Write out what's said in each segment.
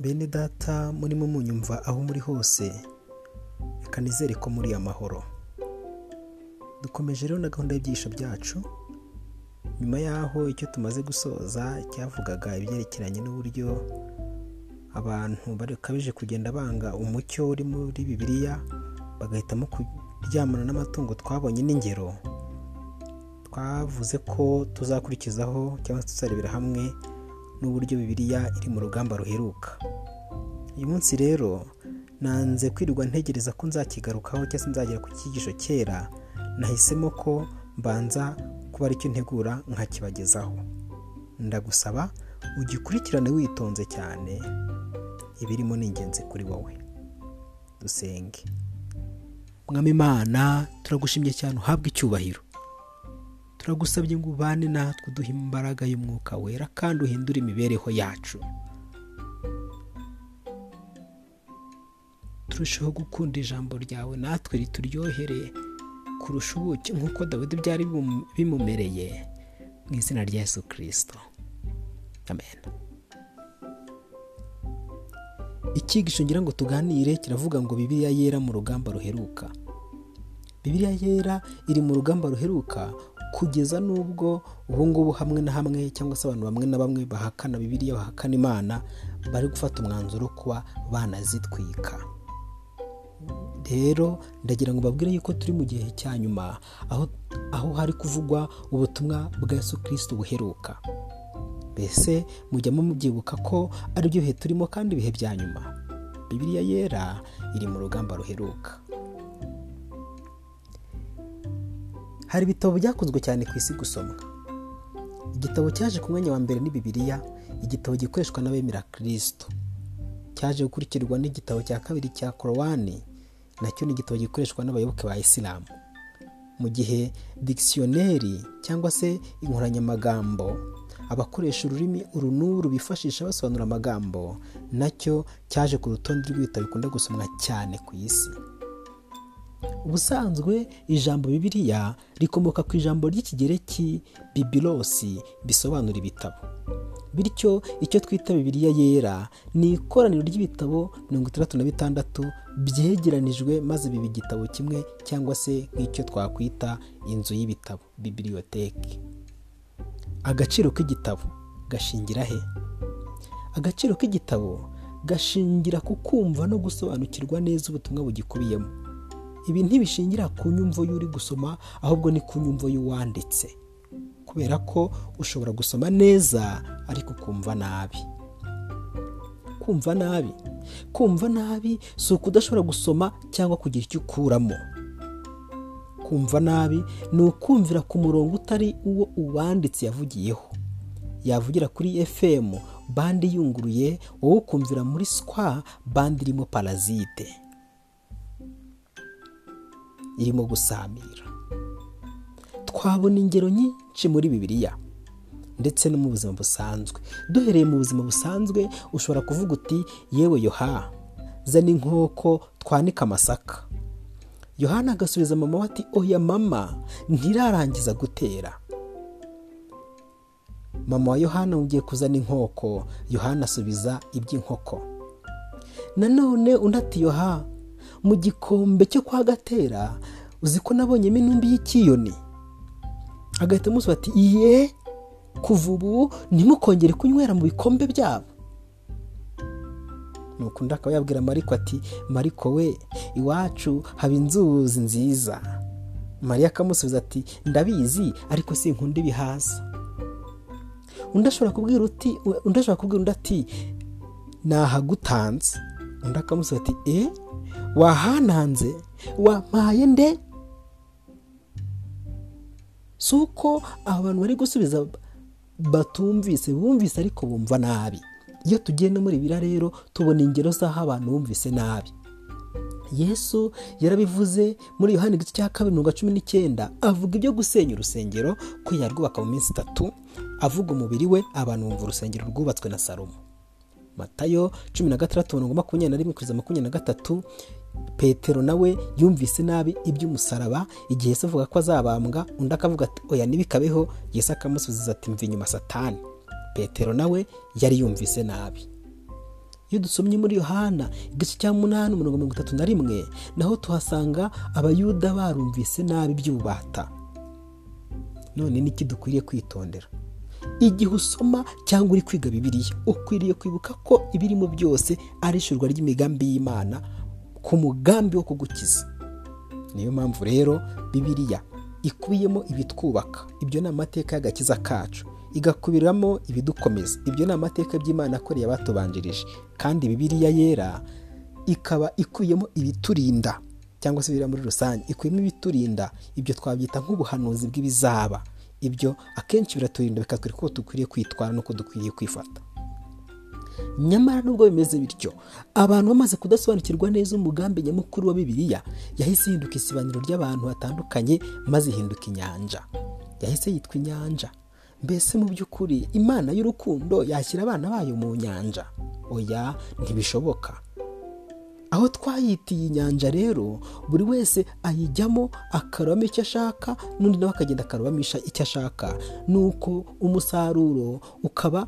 bene data murimo munyumva aho muri hose reka nizere ko muri amahoro dukomeje rero na gahunda y'ibyigisho byacu nyuma y'aho icyo tumaze gusoza cyavugaga ibyerekeranye n'uburyo abantu bakabije kugenda banga umucyo uri muri bibiliya bagahitamo kuryamana n'amatungo twabonye n'ingero twavuze ko tuzakurikizaho cyangwa tuzarebera hamwe n'uburyo bibiliya iri mu rugamba ruheruka. Uyu munsi rero nanze kwirirwa ntegereza ko nzakigarukaho cyangwa se nzagera ku cyigisho kera nahisemo ko mbanza kuba ari cyo ntegura nkakibagezaho. Ndagusaba ugikurikirane witonze cyane ibirimo ni ingenzi kuri wowe. Dusenge. Mwami imana turagushimye cyane uhabwe icyubahiro. Turagusabye ngo ubane natwe uduhe imbaraga y'umwuka wera kandi uhindure imibereho yacu. Turusheho gukunda ijambo ryawe natwe rituryohere kurusha ubuki nk'uko dawidi byari bimumereye mu izina rya Yesu kirisito amen. Icyigisho ngira ngo tuganire kiravuga ngo bibiliya yera mu rugamba ruheruka. Bibiliya yera iri mu rugamba ruheruka kugeza n'ubwo ubu ngubu hamwe na hamwe cyangwa se abantu bamwe na bamwe bahakana bibiliya bahakana imana bari gufata umwanzuro wo kuba banazitwika. Rero ndagira ngo babwire yuko turi mu gihe cya nyuma aho aho hari kuvugwa ubutumwa bwa Yesu kirisito buheruka. Mbese mujyamo mubyibuka ko ari byo bihe turimo kandi ibihe bya nyuma. Bibiliya yera iri mu rugamba ruheruka. Hari ibitabo byakunzwe cyane ku isi gusomwa igitabo cyaje ku mwanya wa mbere ni bibiliya igitabo gikoreshwa n'abemera kirisito cyaje gukurikirwa n'igitabo cya kabiri cya korowani na cyo ni igitabo gikoreshwa n'abayoboke ba isilamu. Mu gihe dikisiyoneri cyangwa se inkoranyamagambo abakoresha ururimi uru n'uru bifashisha basobanura amagambo na cyo cyaje ku rutonde rw'ibitabo bikunda gusomwa cyane ku isi. Ubusanzwe ijambo bibiliya rikomoka ku ijambo ry'ikigereki bibilosi bisobanura ibitabo. Bityo icyo twita bibiliya yera ni ikoraniro ry'ibitabo mirongo itandatu na bitandatu byegeranijwe maze biba igitabo kimwe cyangwa se nk'icyo twakwita inzu y'ibitabo bibiliyoteki agaciro k'igitabo gashingira he? Agaciro k'igitabo gashingira ku kumva no gusobanukirwa neza ubutumwa bugikubiyemo. Ibi ntibishingira ku nyumvo y'uri gusoma ahubwo ni ku nyumvo y'uwanditse. Kubera ko ushobora gusoma neza ariko ukumva nabi. Kumva nabi? Kumva nabi si ukudashobora gusoma cyangwa kugira icyo ukuramo. Kumva nabi ni ukumvira ku murongo utari uwo uwanditse yavugiyeho. Yavugira kuri fm bandi yunguruye wowe ukumvira muri swa bandi irimo parazite irimo gusamira. Twabona ingero nyinshi muri bibiliya ndetse no mu buzima busanzwe. Duhereye mu buzima busanzwe ushobora kuvuga uti yewe yoha zana inkoko twanika amasaka. Yohana agasubiza mama we ati oya mama ntirarangiza gutera. Mama wa yohana ugiye kuzana inkoko yohana asubiza iby'inkoko. Nanone undi ati yoha mu gikombe cyo kwa gatera uzi ko nabonyemo intumbi y'ikiyoni? Agahita amusuba ati iye kuva ubu ntimukongere kunywera mu bikombe byabo. Nuko undi akaba yabwira mariko ati mariko we iwacu haba inzuzi nziza. Mariya akamusubiza ati ndabizi ariko si nkunda ibihaza undi ashobora kubwira uti undi ashobora kubwira undi ati nahagutanze. Undi akamusubiza ati e wahananze wampaye nde? Si uko abantu bari gusubiza batumvise bumvise ariko bumva nabi. Iyo tugiye no muri biriya rero tubona ingero z'aho abantu bumvise nabi. Yesu yarabivuze muri yohani igice cya kabiri mirongo cumi n'icyenda avuga ibyo gusenya urusengero ko yarwubaka mu minsi itatu avuga umubiri we abantu bumva urusengero rwubatswe na salomo. Matayo cumi na gatandatu mirongo makumyabiri na rimwe kugeza makumyabiri na gatatu petero nawe yumvise nabi iby'umusaraba igihe Yesu avuga ko azabambwa undi akavuga ati oya ntibikabeho. Yesu akamusubiza ati mva inyuma satani. Petero nawe yari yumvise nabi. Iyo dusomye muri yohana igice cya munani umurongo mirongo itatu na rimwe naho tuhasanga abayuda barumvise nabi iby'ububata. None niki dukwiriye kwitondera? Igihe usoma cyangwa uri kwiga bibiliya ukwiriye kwibuka ko ibirimo byose ari ishurwa ry'imigambi y'imana ku mugambi wo kugukiza. Niyo mpamvu rero bibiliya ikubiyemo ibitwubaka. Ibyo ni amateka y'agakiza kacu. Igakubiramo ibidukomeza. Ibyo ni amateka by'imana akoreye abatubanjirije kandi bibiliya yera ikaba ikubiyemo ibiturinda cyangwa se biriya muri rusange. Ikubiyemo ibiturinda. Ibyo twabyita nk'ubuhanuzi bw'ibizaba. Ibyo akenshi biraturinda bikatwereka uko dukwiriye kwitwara n'uko dukwiriye kwifata. Nyamara nubwo bimeze bityo abantu bamaze kudasobanukirwa neza umugambi nyamukuru wa bibiliya yahise ihinduka isibaniro ry'abantu batandukanye maze ihinduka inyanja. Yahise yitwa inyanja. Mbese mu by'ukuri imana y'urukundo yashyira abana bayo mu nyanja. Oya ntibishoboka. Aho twayitiye inyanja rero buri wese ayijyamo akarobamo icyo ashaka n'undi nawe akagenda akarobamo icyo ashaka. Nuko umusaruro ukaba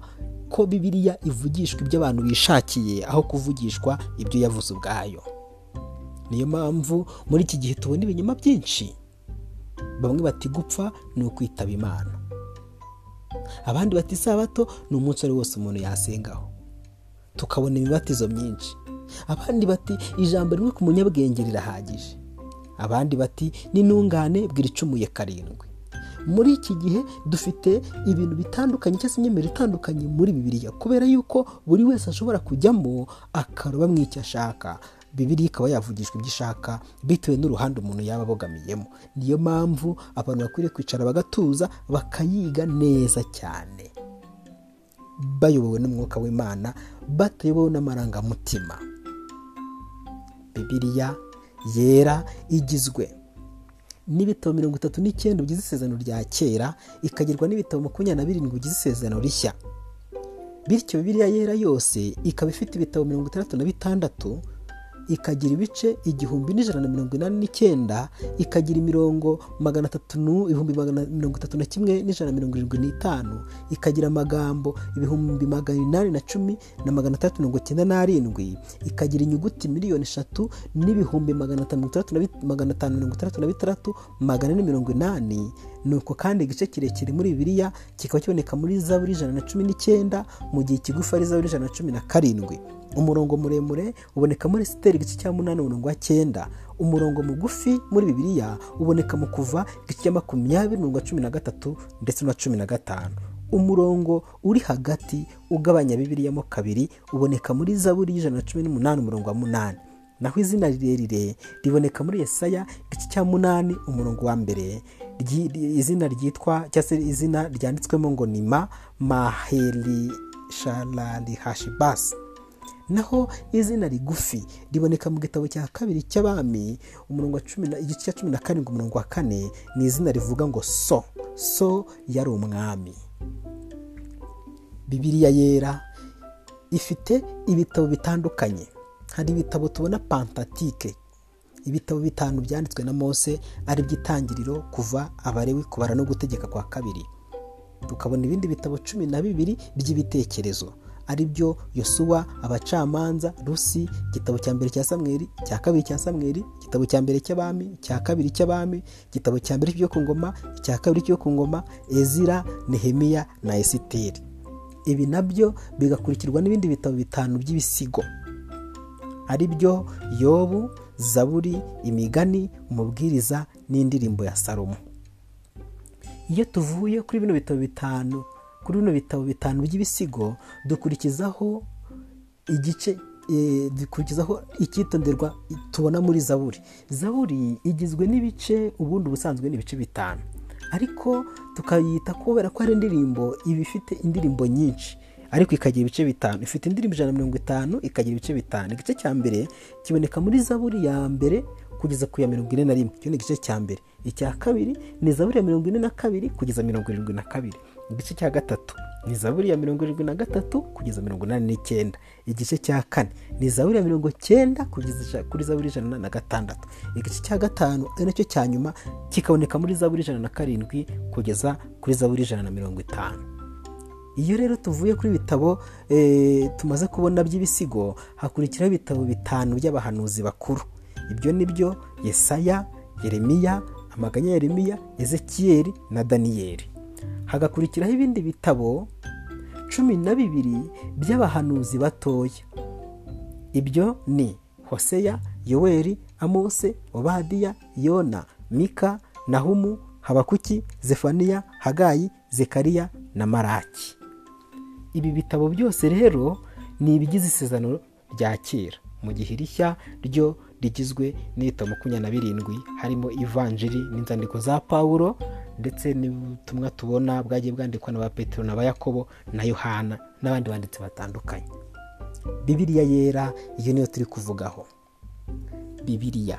ko bibiliya ivugishwa ibyo abantu bishakiye aho kuvugishwa ibyo yavuze ubwayo. Niyo mpamvu muri iki gihe tubona ibinyoma byinshi. Bamwe bati gupfa ni ukwitaba imana. Abandi bati isabato ni umunsi ari wose umuntu yasengaho. Tukabona imibatizo myinshi abandi bati ijambo rimwe ku munyabwenge rirahagije. Abandi bati n'intungane bwira icumuye karindwi. Muri iki gihe dufite ibintu bitandukanye cyangwa se imyemerere itandukanye muri bibiliya kubera yuko buri wese ashobora kujyamo akaroba mu icyo ashaka. Bibiriya ikaba yavugishwa ibyo ishaka bitewe n'uruhande umuntu yaba abogamiyemo. Niyo mpamvu abantu bakwiriye kwicara bagatuza bakayiga neza cyane. Bayobowe n'umwuka w'imana batayobowe n'amarangamutima. Bibiliya yera igizwe n'ibitabo mirongo itatu n'icyenda bigize isezerano rya kera ikagirwa n'ibitabo makumyabiri na birindwi bigize isezerano rishya. Bityo bibiliya yera yose ikaba ifite ibitabo mirongo itandatu na bitandatu ikagira ibice igihumbi n'ijana na mirongo inani n'icyenda ikagira imirongo magana atatu ibihumbi mirongo itatu na kimwe n'ijana na mirongo irindwi n'itanu. Ikagira amagambo ibihumbi magana inani na cumi na magana atandatu mirongo icyenda n'arindwi. Ikagira inyuguti miliyoni eshatu n'ibihumbi magana atanu magana atanu mirongo itandatu na bitandatu magana ane mirongo inani. Ni uko kandi igice kirekire muri bibiliya kikaba kiboneka muri zaburi ijana na cumi n'icyenda mu gihe kigufi ari zaburi ijana na cumi na karindwi. Umurongo muremure uboneka muri siteri igice cya munani umurongo wa cyenda. Umurongo mugufi muri bibiliya uboneka mu kuva igice cya makumyabiri umurongo wa cumi na gatatu ndetse n'uwa cumi na gatanu. Umurongo uri hagati ugabanya bibiliya mo kabiri uboneka muri zaburi y'ijana na cumi n'umunani umurongo wa munani. Naho izina rirerire riboneka muri Yesaya igice cya munani umurongo wa mbere. Izina ryitwa cyangwa se izina ryanditswemo ngo ni ma maheri sharari hashibasi naho izina rigufi riboneka mu gitabo cya kabiri cy'abami umurongo igice cya cumi na karindwi umurongo wa kane ni izina rivuga ngo so. So yari umwami. Bibiliya yera ifite ibitabo bitandukanye. Hari ibitabo tubona pantatike. Ibitabo bitanu byanditswe na mose ari by'itangiriro kuva abarewi kubara no gutegeka kwa kabiri. Tukabona ibindi bitabo cumi na bibiri by'ibitekerezo. Ari byo yosuwa abacamanza rusi igitabo cya mbere cya samweri cya kabiri cya samweri igitabo cya mbere cy'abami cya kabiri cy'abami igitabo cya mbere cyo ku ngoma icya kabiri cyo ku ngoma ezira nehemiya na esiteri. Ibi na byo bigakurikirwa n'ibindi bitabo bitanu by'ibisigo. Ari byo yobu zaburi imigani umubwiriza n'indirimbo ya salomo. Iyo tuvuye kuri bino bitabo bitanu kuri bino bitabo bitanu by'ibisigo dukurikizaho igice dukurikizaho icyitonderwa tubona muri zaburi. Zaburi igizwe n'ibice ubundi ubusanzwe ni ibice bitanu. Ariko tukayita kubera ko ari indirimbo iba ifite indirimbo nyinshi. Ariko ikagira ibice bitanu. Ifite indirimbo ijana na mirongo itanu ikagira ibice bitanu. Igice cya mbere kiboneka muri zaburi ya mbere kugeza ku ya mirongo ine na rimwe. Icyo ni igice cya mbere. Icya kabiri ni zaburi ya mirongo ine na kabiri kugeza mirongo irindwi na kabiri. Igice cya gatatu ni zaburi ya mirongo irindwi na gatatu kugeza mirongo inani n'icyenda. Igice cya kane ni zaburi ya mirongo cyenda kugeza kuri zaburi ijana na gatandatu. Igice cya gatanu ari na cyo cya nyuma kikaboneka muri zaburi ijana na karindwi kugeza kuri zaburi ijana na mirongo itanu. Iyo rero tuvuye kuri ibitabo tumaze kubona by'ibisigo hakurikiraho ibitabo bitanu by'abahanuzi bakuru. Ibyo ni byo yesaya yeremiya amaganya ya yeremiya ezekiyeri na daniyeli. Hagakurikiraho ibindi bitabo cumi na bibiri by'abahanuzi batoya. Ibyo ni hoseya yoweri amose obadiya yona mika nahumu habakuki zefaniya hagayi zekariya na maraki. Ibi bitabo byose rero ni ibigize isezerano rya kera. Mu gihe rishya ryo rigizwe n'ibitabo makumyabiri na birindwi harimo ivanjiri n'inzandiko za pawulo ndetse n'ubutumwa tubona bwagiye bwandikwa na ba petero na ba yakobo na yohana n'abandi banditsi batandukanye. Bibiriya yera iyo niyo turi kuvugaho. Bibiriya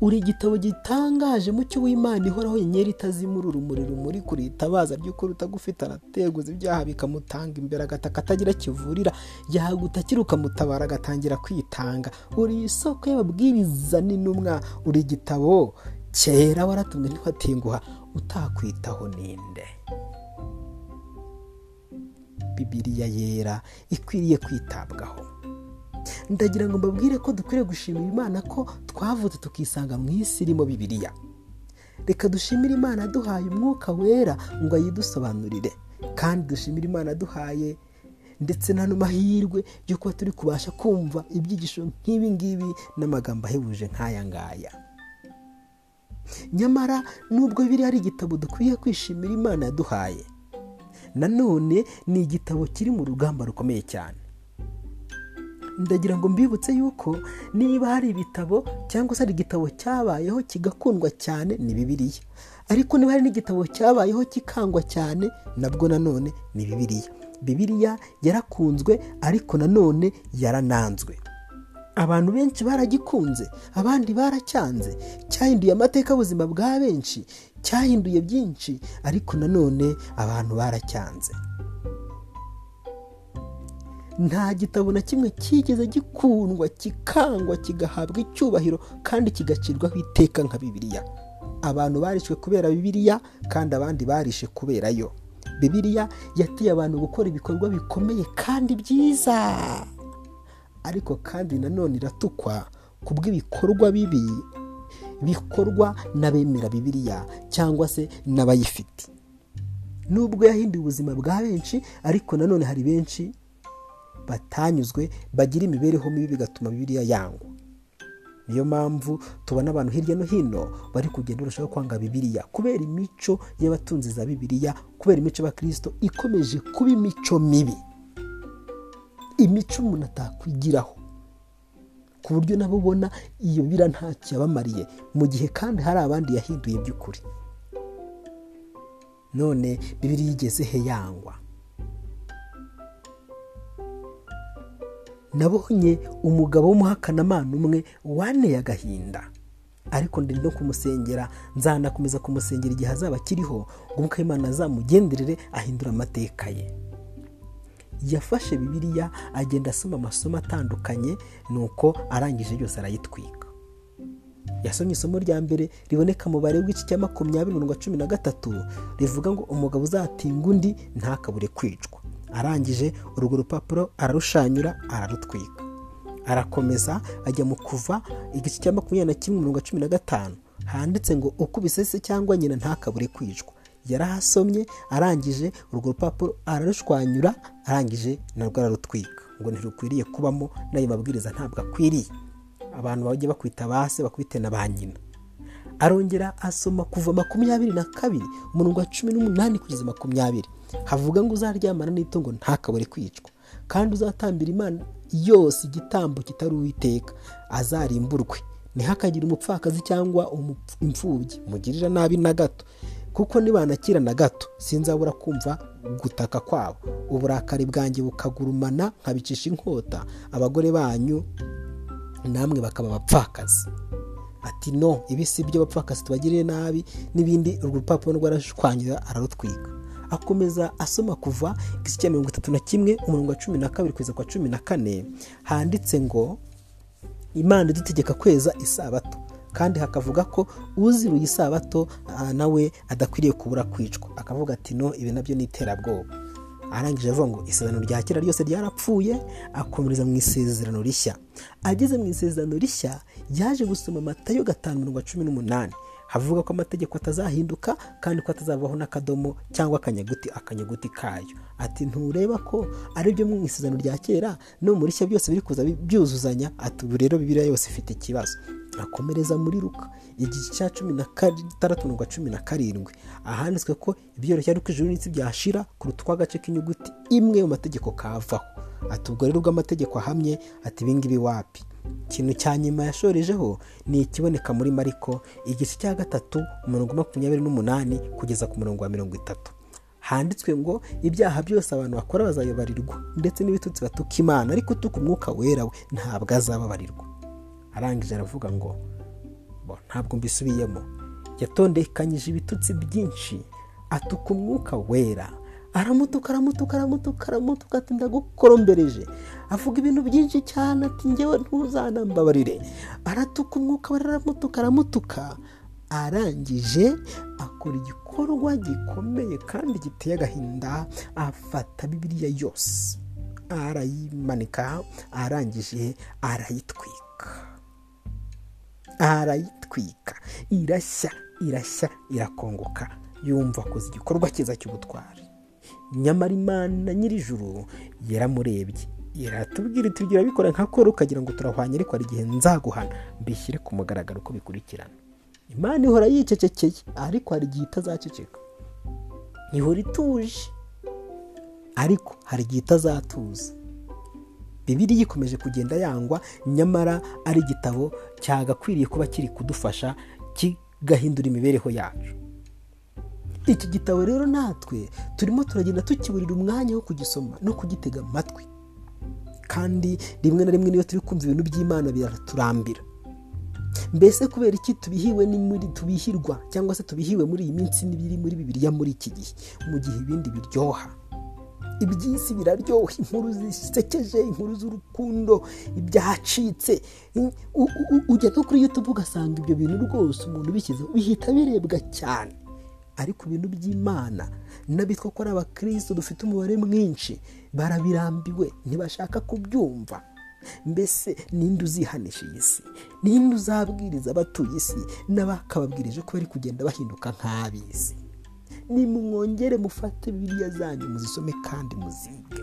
uri igitabo gitangaje mucyo w'imana ihoraho inyenyeri itazimura urumuri rumuri kuri itabaza ry'ukuri utagufite arateguza ibyaha bikamutanga imbere agataka atagira kivurira yagutakira ukamutabara agatangira kwitanga. Uri isoko y'ababwiriza n'intumwa. Uri igitabo kera waratumwe ntiwatenguha utakwitaho ninde? Bibiriya yera ikwiriye kwitabwaho. Ndagira ngo mbabwire ko dukwiriye gushimira imana ko twavutse tukisanga mu isi irimo bibiriya reka dushimire imana duhaye umwuka wera ngo ayidusobanurire. Kandi dushimire imana duhaye ndetse n'ano mahirwe yo kuba turi kubasha kumva ibyigisho nk'ibi ngibi n'amagambo ahebuje nk'aya ngaya. Nyamara nubwo biri ari igitabo dukwiye kwishimira imana yaduhaye nanone ni igitabo kiri mu rugamba rukomeye cyane. Ndagira ngo mbibutse yuko niba hari ibitabo cyangwa se hari igitabo cyabayeho kigakundwa cyane ni bibiriya ariko niba hari n'igitabo cyabayeho kikangwa cyane nabwo nanone ni bibiriya bibiriya yarakunzwe ariko nanone yarananzwe. Abantu benshi baragikunze abandi baracyanze. Cyahinduye amateka y'ubuzima bwa benshi cyahinduye byinshi ariko nanone abantu baracyanze. Nta gitabo na kimwe cyigeze gikundwa kikangwa kigahabwa icyubahiro kandi kigacirwaho iteka nka bibiliya. Abantu barishwe kubera bibiliya kandi abandi barishe kubera yo bibiliya yatiye abantu gukora ibikorwa bikomeye kandi byiza. Ariko kandi nanone iratukwa ku bw'ibikorwa bibi bikorwa n'abemera bibiliya cyangwa se n'abayifite. Nubwo yahinduye ubuzima bwa benshi ariko nanone hari benshi batanyuzwe bagira imibereho mibi bigatuma bibiliya yangwa. Niyo mpamvu tubona abantu hirya no hino bari kugenda barushaho kwanga bibiliya kubera imico y'abatunzi za bibiliya kubera imico y'abakirisito ikomeje kuba imico mibi. Imico umuntu atakwigiraho ku buryo nabo ubona iyo bira ntacyo yabamariye. Mu gihe kandi hari abandi yahinduye by'ukuri. None bibiri yigeze he yangwa? Nabonye umugabo w'umuhakanamana umwe waneye agahinda. Ariko ndi no kumusengera. Nzanakomeza kumusengera igihe azaba akiriho ngo umwuka w'imana azamugenderere ahindura amateka ye. Yafashe bibiliya agenda asoma amasomo atandukanye nuko arangije yose arayitwika. Yasomye isomo rya mbere riboneka mu bare w'igice cya makumyabiri mirongo cumi na gatatu rivuga ngo umugabo uzatinga undi ntakabure kwicwa. Arangije urwo rupapuro ararushanyura ararutwika. Arakomeza ajya mu kuva igice cya makumyabiri na kimwe mirongo cumi na gatanu. Handitse ngo ukubise se cyangwa nyina ntakabure kwicwa. Yarahasomye arangije urwo rupapuro ararushwanyura arangije narwo ararutwika. Ngo ntirukwiriye kubamo n'ayo mabwiriza ntabwo akwiriye. Abantu bajya bakwita ba se bakubite na ba nyina. Arongera asoma kuva makumyabiri na kabiri umurongo wa cumi n'umunani kugeza makumyabiri. Havuga ngo uzaryamana n'itungo ntakabure kwicwa. Kandi uzatambira imana yose igitambo kitari uwiteka azarimburwe. Ntihakagire umupfakazi cyangwa imfubyi mugirira nabi na gato. Kuko nibanakira na gato. Sinzabura kumva gutaka kwabo. Uburakari bwanjye bukagurumana nkabicisha inkota. Abagore banyu namwe bakaba abapfakazi. Ati no ibi si byo abapfakazi tubagiriye nabi. N'ibindi urwo rupapuro rwarashwanyira ararutwika. Akomeza asoma kuva igice cya mirongo itatu na kimwe umurongo wa cumi na kabiri kugeza kwa cumi na kane. Handitse ngo imana idutegeka kweza isabato. Kandi hakavuga ko uziruye isabato nawe adakwiriye kubura kwicwa. Akavuga ati no ibi na byo ni iterabwoba. Arangije avuga ngo isezerano rya kera ryose ryarapfuye akomereza mu isezerano rishya. Ageze mu isezerano rishya yaje gusoma amatayo gatanu mirongo cumi n'umunani. Havuga ko amategeko atazahinduka kandi ko atazavaho n'akadomo cyangwa akanyuguti akanyuguti kayo. Ati ntureba ko ari byo mu isezerano rya kera no mu rishya byose biri kuza byuzuzanya. Ati ubu rero bibiriya yose ifite ikibazo. Akomereza muri ruka igice cya cumi na gatandatu mirongo cumi na karindwi. Ahanditswe ko ibyoroshye ariko ijuru n'isi byashira kuruta uko agace k'inyuguti imwe mu mategeko kavaho. Ati ubwo rero ubwo amategeko ahamye ati ibingibi wapi? Ikintu cya nyuma yashorejeho ni ikiboneka muri mariko igice cya gatatu umurongo makumyabiri n'umunani kugeza ku murongo wa mirongo itatu. Handitswe ngo ibyaha byose abantu bakora bazabibarirwa ndetse n'ibitutsi batuka imana ariko utuka umwuka wera we ntabwo azababarirwa. Arangije aravuga ngo ntabwo mbisubiyemo. Yatondekanyije ibitutsi byinshi atuka umwuka wera. Aramutuka aramutuka aramutuka aramutuka ati ndagukorombereje. Avuga ibintu byinshi cyane ati ngewe ntuzanambabarire. Aratuka umwuka wera aramutuka aramutuka. Arangije akora igikorwa gikomeye kandi giteye agahinda afata bibiliya yose. Arayimanika arangije arayitwika. Arayitwika. Irashya irashya irakongoka. Yumva akoze igikorwa cyiza cy'ubutwari. Nyamara imana nyir'ijuru yaramurebye. Iratubwira iti ugira bikora nka koro ukagira ngo turahwanye ariko hari igihe nzaguhana. Mbishyire ku mugaragaro uko bikurikirana. Imana ihora yicecekeye ariko hari igihe itazaceceka. Ihora ituje ariko hari igihe itazatuza. Bibiri ikomeje kugenda yangwa nyamara ari igitabo cyagakwiriye kuba kiri kudufasha kigahindura imibereho yacu. Iki gitabo rero natwe turimo turagenda tukiburira umwanya wo kugisoma no kugitega amatwi. Kandi rimwe na rimwe niyo turi kumva ibintu by'imana biraturambira mbese kubera iki tubihiwe tubihirwa cyangwa se tubihiwe muri iyi minsi n'ibiri muri bibiriya muri iki gihe? Mu gihe ibindi biryoha. Iby'isi biraryoha inkuru zisekeje inkuru z'urukundo ibyacitse. Ujya no kuri yutube ugasanga ibyo bintu rwose umuntu ubishyizeho bihita birebwa cyane. Ariko ibintu by'imana n'abitwa ko ari abakristo dufite umubare mwinshi barabirambiwe ntibashaka kubyumva. Mbese ninde uzihanisha iyi si? Ninde uzabwiriza abatuye isi n'abakababwirije ko bari kugenda bahinduka nk'ab'isi nimwongere mufate bibiriya zanyu muzisome kandi muzige.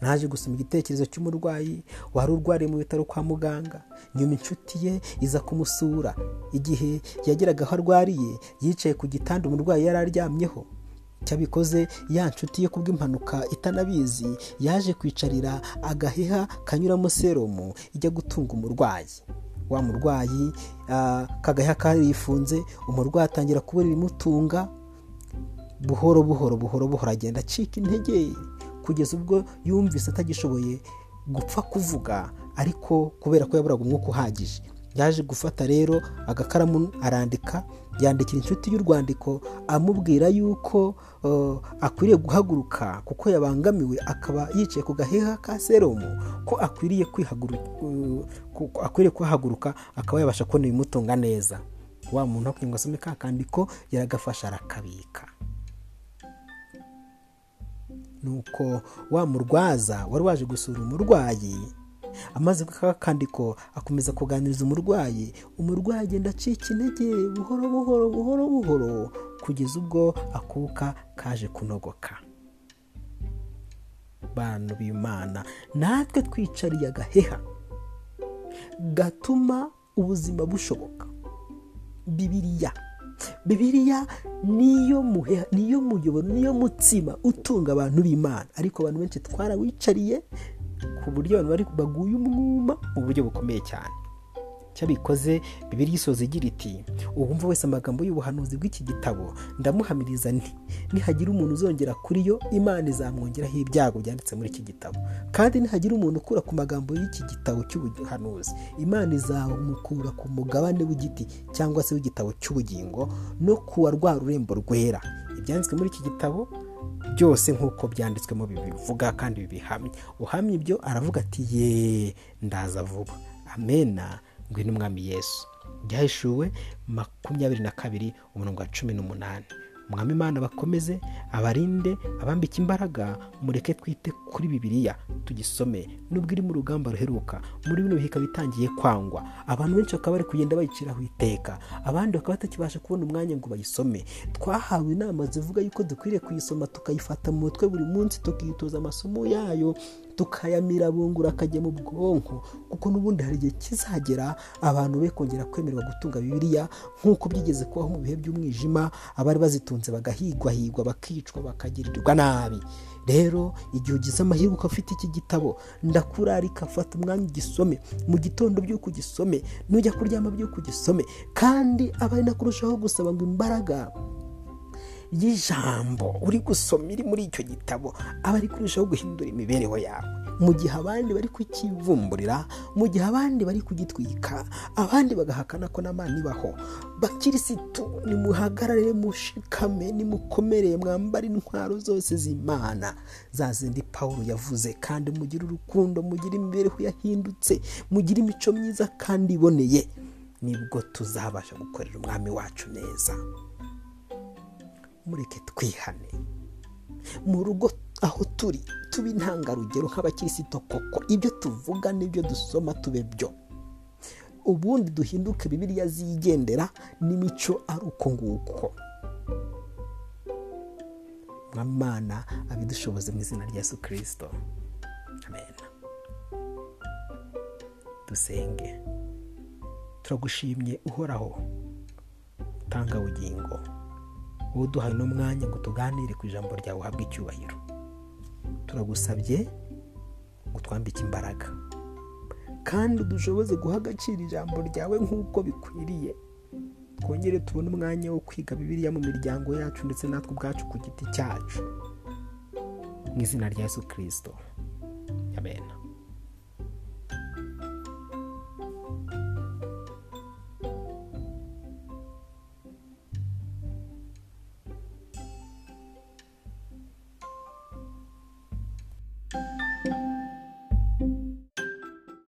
Naje gusoma igitekerezo cy'umurwayi wari urwariye mu bitaro kwa muganga. Nyuma inshuti ye iza kumusura. Igihe yageraga aho arwariye yicaye ku gitanda umurwayi yari aryamyeho. Cyabikoze ya nshuti ye kubw'impanuka itanabizi yaje kwicarira agaheha kanyuramo serumu ijya gutunga umurwayi. Wa murwayi kagaheha karifunze umurwayi atangira kubura ibimutunga buhoro buhoro buhoro buhoro agenda acika intege. Kugeza ubwo yumvise atagishoboye gupfa kuvuga ariko kubera ko yaburaga umwuka uhagije. Yaje gufata rero agakaramu arandika yandikira inshuti y'urwandiko amubwira yuko akwiriye guhaguruka kuko yabangamiwe akaba yicaye ku gaheha ka serumu ko akwiriye akwiriye kuhaguruka akaba yabasha kubona ibimutunga neza. Wa muntu kugira ngo asome ka kandiko yaragafasha arakabika. Nuko wa murwaza wari waje gusura umurwayi amaze kandiko akomeza kuganiriza umurwayi. Umurwayi agenda acika intege buhoro buhoro buhoro buhoro kugeza ubwo akuka kaje kunogoka. Bantu b'imana natwe twicariye agaheha gatuma ubuzima bushoboka. Bibiriya bibiriya niyo muheha niyo muyoboro niyo mutsima utunga abantu b'imana. Ariko abantu benshi twarawicariye ku buryo abantu baguye umwuma mu buryo bukomeye cyane. Cyabikoze bibiri isoza igira iti uwumva wese amagambo y'ubuhanuzi bw'iki gitabo ndamuhamiriza nti nihagira umuntu uzongera kuri yo imana izamwongeraho ibyago byanditse muri iki gitabo. Kandi nihagira umuntu ukura ku magambo y'iki gitabo cy'ubuhanuzi. Imana izamukura ku mugabane w'igiti cyangwa se w'igitabo cy'ubugingo no kuwa rwa rurembo rwera. Ibyanditswe muri iki gitabo byose nk'uko byanditswemo bibivuga kandi bibihamya uhamya ibyo aravuga ati ye ndaza vuba. Amena ngwino umwami yesu. Byahishuwe makumyabiri na kabiri umurongo wa cumi n'umunani. Umwami imana bakomeze abarinde abambike imbaraga mureke twite kuri bibiliya tugisome. Nubwo iri mu rugamba ruheruka muri bino bihe ikaba itangiye kwangwa. Abantu benshi bakaba bari kugenda bayiciraho iteka abandi bakaba batakibasha kubona umwanya ngo bayisome. Twahawe inama zivuga yuko dukwiriye kuyisoma tukayifata mu mutwe buri munsi tukitoza amasomo yayo. Tukayamira bungura akajya mu bwonko kuko n'ubundi hari igihe kizagera abantu be kongera kwemererwa gutunga bibiliya nk'uko byigeze kubaho mu bihe by'umwijima abari bazitunze bagahigwahigwa bakicwa bakagirirwa nabi. Rero igihe ugize amahirwe ukaba ufite iki gitabo ndakurarika fata umwanya ugisome. Mu gitondo by'uko ugisome nujya kuryama by'uko ugisome kandi aba ari kurushaho gusaba ngo imbaraga y'ijambo uri gusoma iri muri icyo gitabo. Aba ari kurushaho guhindura imibereho yawe. Mu gihe abandi bari kukivumburira mu gihe abandi bari kugitwika abandi bagahakana ko n'amana ibaho bakirisitu nimuhagarare mushikame nimukomereye mwambare intwaro zose z'imana. Za zindi paul yavuze kandi mugire urukundo mugire imibereho yahindutse mugire imico myiza kandi iboneye. Nibwo tuzabasha gukorera umwami wacu neza. Mureke twihane. Mu rugo aho turi tuba intangarugero nk'abakirisito koko. Ibyo tuvuga n'ibyo dusoma tube byo. Ubundi duhinduke bibiriya zigendera n'imico ari uko nguko. Mwamana abidushoboze mu izina rya yesu kirisito amen. Dusenge. Turagushimye uhoraho utanga bugingo wowe uduhaye n'umwanya ngo tuganire ku ijambo ryawe uhabwe icyubahiro. Turagusabye ngo twambike imbaraga. Kandi dushoboze guha agaciro ijambo ryawe nk'uko bikwiriye. Twongere tubone umwanya wo kwiga bibiliya mu miryango yacu ndetse natwe ubwacu ku giti cyacu. Mu izina rya yesu kirisito amen.